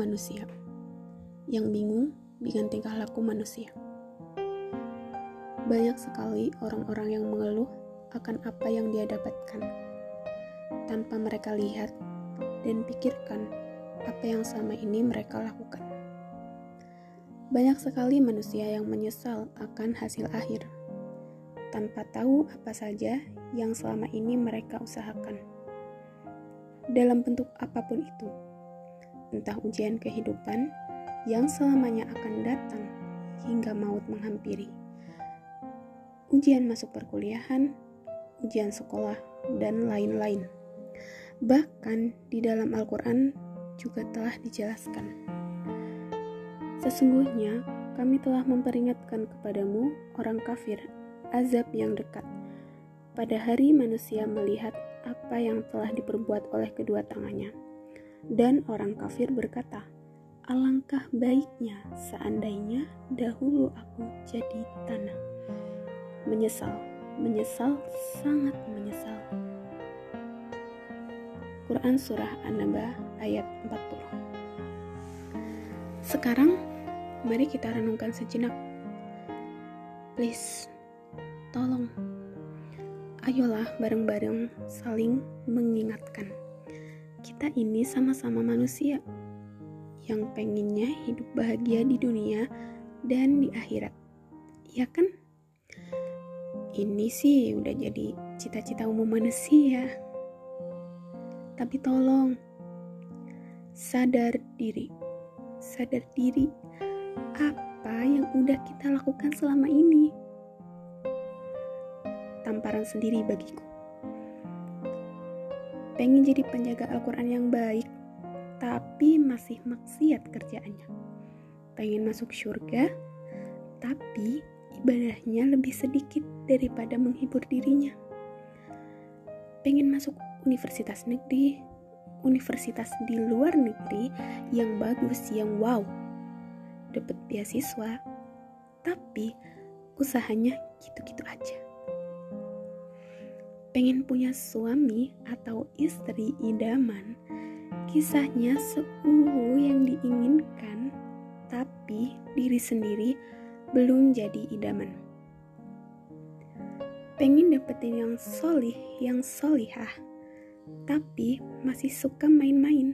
manusia. Yang bingung dengan tingkah laku manusia. Banyak sekali orang-orang yang mengeluh akan apa yang dia dapatkan, tanpa mereka lihat dan pikirkan apa yang selama ini mereka lakukan. Banyak sekali manusia yang menyesal akan hasil akhir, tanpa tahu apa saja yang selama ini mereka usahakan. Dalam bentuk apa pun itu, entah ujian kehidupan yang selamanya akan datang hingga maut menghampiri. Ujian masuk perkuliahan, ujian sekolah, dan lain-lain. Bahkan di dalam Al-Quran juga telah dijelaskan. Sesungguhnya kami telah memperingatkan kepadamu orang kafir azab yang dekat. Pada hari manusia melihat apa yang telah diperbuat oleh kedua tangannya dan orang kafir berkata, Alangkah baiknya seandainya dahulu aku jadi tanah. Menyesal, menyesal, sangat menyesal. Quran Surah An-Naba ayat 40 Sekarang, mari kita renungkan sejenak. Please, tolong. Ayolah bareng-bareng saling mengingatkan kita ini sama-sama manusia yang pengennya hidup bahagia di dunia dan di akhirat. Ya kan? Ini sih udah jadi cita-cita umum manusia. Tapi tolong sadar diri. Sadar diri apa yang udah kita lakukan selama ini. Tamparan sendiri bagiku pengen jadi penjaga Al-Quran yang baik, tapi masih maksiat kerjaannya. Pengen masuk surga, tapi ibadahnya lebih sedikit daripada menghibur dirinya. Pengen masuk universitas negeri, universitas di luar negeri yang bagus, yang wow, dapat beasiswa, tapi usahanya gitu-gitu aja pengen punya suami atau istri idaman, kisahnya seuhu yang diinginkan, tapi diri sendiri belum jadi idaman. Pengen dapetin yang solih, yang solihah, tapi masih suka main-main.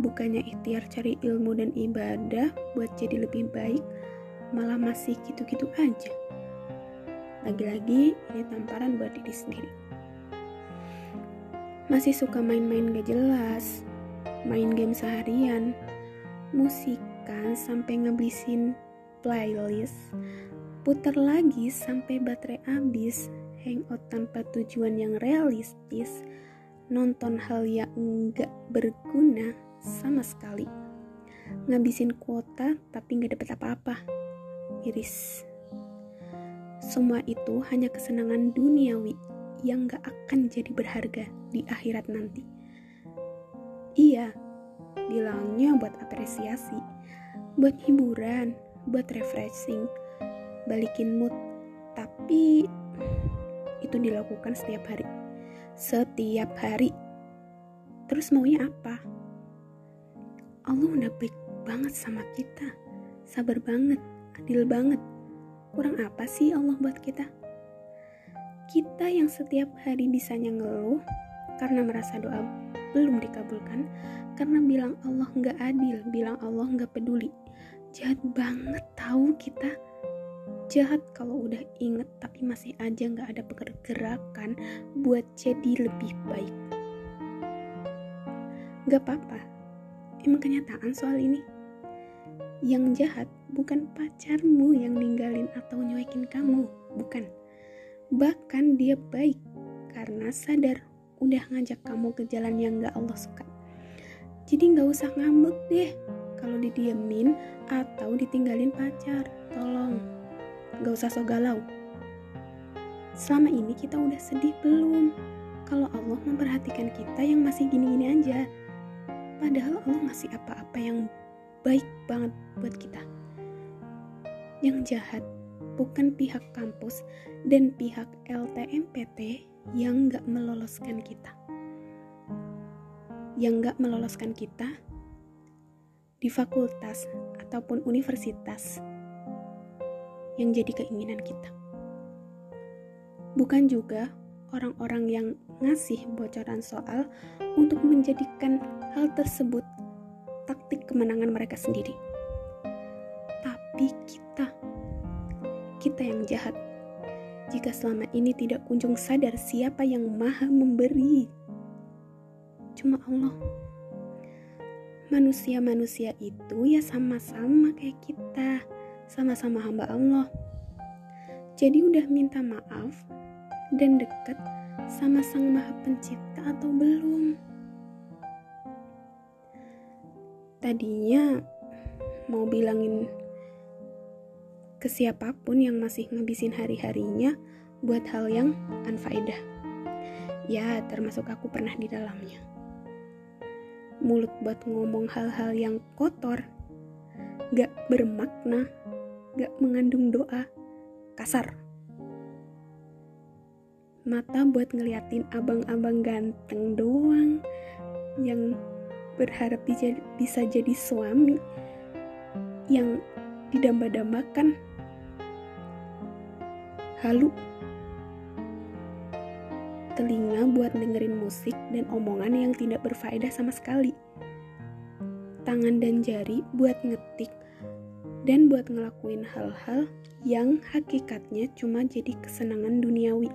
Bukannya ikhtiar cari ilmu dan ibadah buat jadi lebih baik, malah masih gitu-gitu aja. Lagi-lagi ini tamparan buat diri sendiri. Masih suka main-main gak jelas, main game seharian, musikan sampai ngebisin playlist, putar lagi sampai baterai habis, hangout tanpa tujuan yang realistis, nonton hal yang enggak berguna sama sekali. Ngabisin kuota tapi nggak dapet apa-apa. Iris. Semua itu hanya kesenangan duniawi yang gak akan jadi berharga di akhirat nanti. Iya, bilangnya buat apresiasi, buat hiburan, buat refreshing, balikin mood, tapi itu dilakukan setiap hari. Setiap hari. Terus maunya apa? Allah udah baik banget sama kita. Sabar banget, adil banget Kurang apa sih Allah buat kita? Kita yang setiap hari bisanya ngeluh karena merasa doa belum dikabulkan, karena bilang Allah nggak adil, bilang Allah nggak peduli. Jahat banget tahu kita. Jahat kalau udah inget tapi masih aja nggak ada pergerakan buat jadi lebih baik. Gak apa-apa, emang kenyataan soal ini. Yang jahat bukan pacarmu yang ninggalin atau nyuekin kamu, bukan. Bahkan dia baik karena sadar udah ngajak kamu ke jalan yang gak Allah suka. Jadi gak usah ngambek deh kalau didiemin atau ditinggalin pacar. Tolong, gak usah so galau. Selama ini kita udah sedih belum? Kalau Allah memperhatikan kita yang masih gini-gini aja. Padahal Allah ngasih apa-apa yang baik banget buat kita. Yang jahat bukan pihak kampus dan pihak LTMPT yang gak meloloskan kita. Yang gak meloloskan kita di fakultas ataupun universitas yang jadi keinginan kita. Bukan juga orang-orang yang ngasih bocoran soal untuk menjadikan hal tersebut taktik kemenangan mereka sendiri. Tapi kita, kita yang jahat, jika selama ini tidak kunjung sadar siapa yang maha memberi. Cuma Allah manusia-manusia itu ya sama-sama kayak kita, sama-sama hamba Allah. Jadi udah minta maaf dan dekat sama Sang Maha Pencipta atau belum? Tadinya mau bilangin ke siapa pun yang masih ngabisin hari-harinya buat hal yang anfaedah. Ya, termasuk aku pernah di dalamnya mulut buat ngomong hal-hal yang kotor, gak bermakna, gak mengandung doa, kasar. Mata buat ngeliatin abang-abang ganteng doang yang berharap bisa jadi suami yang didamba-dambakan. Halu telinga buat dengerin musik dan omongan yang tidak berfaedah sama sekali. Tangan dan jari buat ngetik dan buat ngelakuin hal-hal yang hakikatnya cuma jadi kesenangan duniawi.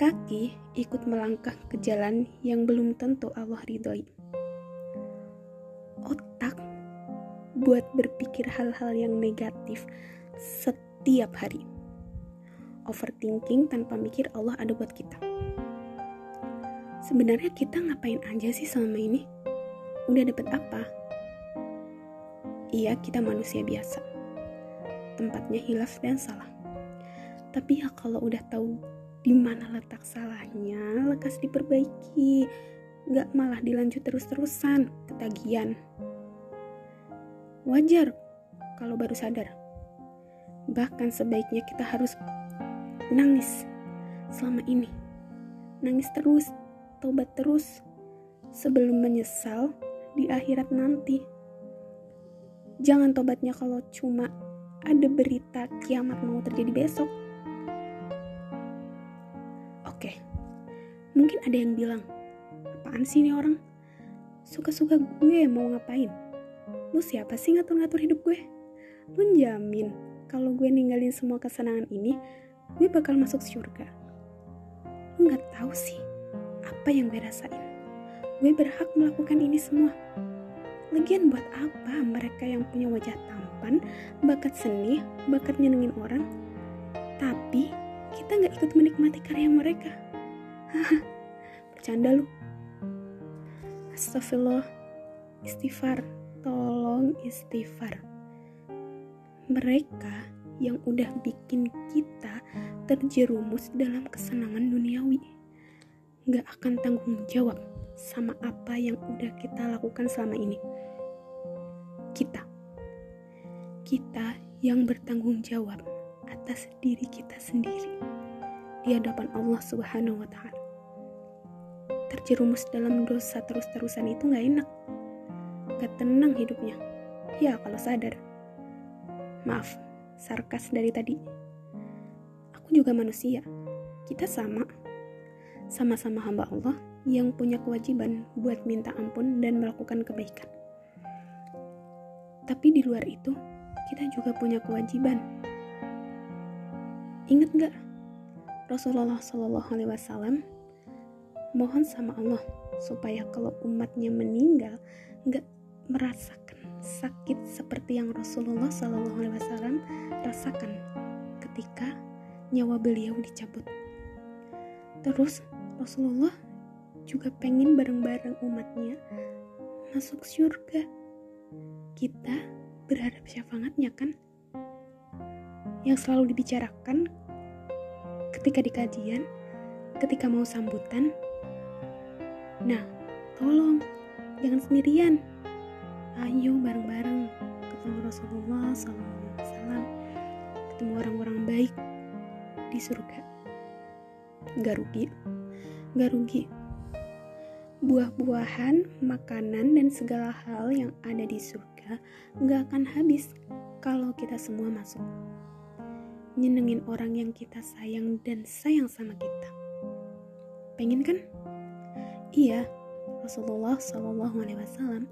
Kaki ikut melangkah ke jalan yang belum tentu Allah ridhoi. Otak buat berpikir hal-hal yang negatif setiap hari overthinking tanpa mikir Allah ada buat kita. Sebenarnya kita ngapain aja sih selama ini? Udah dapet apa? Iya, kita manusia biasa. Tempatnya hilaf dan salah. Tapi ya kalau udah tahu di mana letak salahnya, lekas diperbaiki. Gak malah dilanjut terus-terusan, ketagihan. Wajar kalau baru sadar. Bahkan sebaiknya kita harus nangis selama ini. Nangis terus, tobat terus, sebelum menyesal di akhirat nanti. Jangan tobatnya kalau cuma ada berita kiamat mau terjadi besok. Oke, mungkin ada yang bilang, apaan sih ini orang? Suka-suka gue mau ngapain? Lu siapa sih ngatur-ngatur hidup gue? Lu jamin kalau gue ninggalin semua kesenangan ini, gue bakal masuk surga. Lu gak tahu sih apa yang gue rasain. Gue berhak melakukan ini semua. Lagian buat apa mereka yang punya wajah tampan, bakat seni, bakat nyenengin orang, tapi kita gak ikut menikmati karya mereka? Bercanda lu. Astagfirullah, istighfar, tolong istighfar. Mereka yang udah bikin kita terjerumus dalam kesenangan duniawi. Gak akan tanggung jawab sama apa yang udah kita lakukan selama ini. Kita. Kita yang bertanggung jawab atas diri kita sendiri di hadapan Allah Subhanahu wa taala. Terjerumus dalam dosa terus-terusan itu gak enak. Gak tenang hidupnya. Ya kalau sadar. Maaf, sarkas dari tadi. Aku juga manusia. Kita sama. Sama-sama hamba Allah yang punya kewajiban buat minta ampun dan melakukan kebaikan. Tapi di luar itu, kita juga punya kewajiban. Ingat gak? Rasulullah Shallallahu Alaihi Wasallam mohon sama Allah supaya kalau umatnya meninggal nggak merasakan sakit seperti yang Rasulullah Shallallahu Alaihi Wasallam rasakan ketika nyawa beliau dicabut. Terus Rasulullah juga pengen bareng-bareng umatnya masuk surga. Kita berharap syafaatnya kan? Yang selalu dibicarakan ketika di kajian, ketika mau sambutan. Nah, tolong jangan sendirian ayo bareng-bareng ketemu Rasulullah SAW ketemu orang-orang baik di surga gak rugi gak rugi Buah-buahan, makanan, dan segala hal yang ada di surga nggak akan habis kalau kita semua masuk. Nyenengin orang yang kita sayang dan sayang sama kita. Pengen kan? Iya, Rasulullah Shallallahu Alaihi Wasallam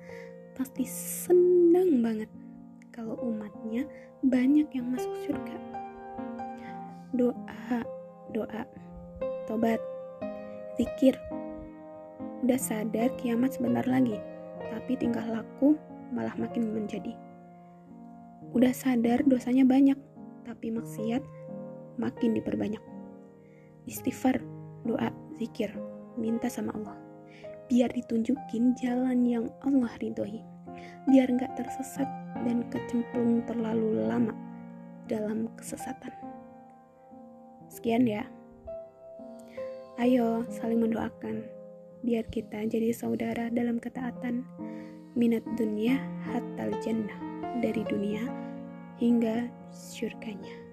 pasti senang banget kalau umatnya banyak yang masuk surga. Doa, doa, tobat, zikir. Udah sadar kiamat sebentar lagi, tapi tingkah laku malah makin menjadi. Udah sadar dosanya banyak, tapi maksiat makin diperbanyak. Istighfar, doa, zikir, minta sama Allah. Biar ditunjukin jalan yang Allah ridhoi. Biar nggak tersesat dan kecemplung terlalu lama dalam kesesatan. Sekian ya. Ayo saling mendoakan biar kita jadi saudara dalam ketaatan minat dunia hatal jannah dari dunia hingga surganya.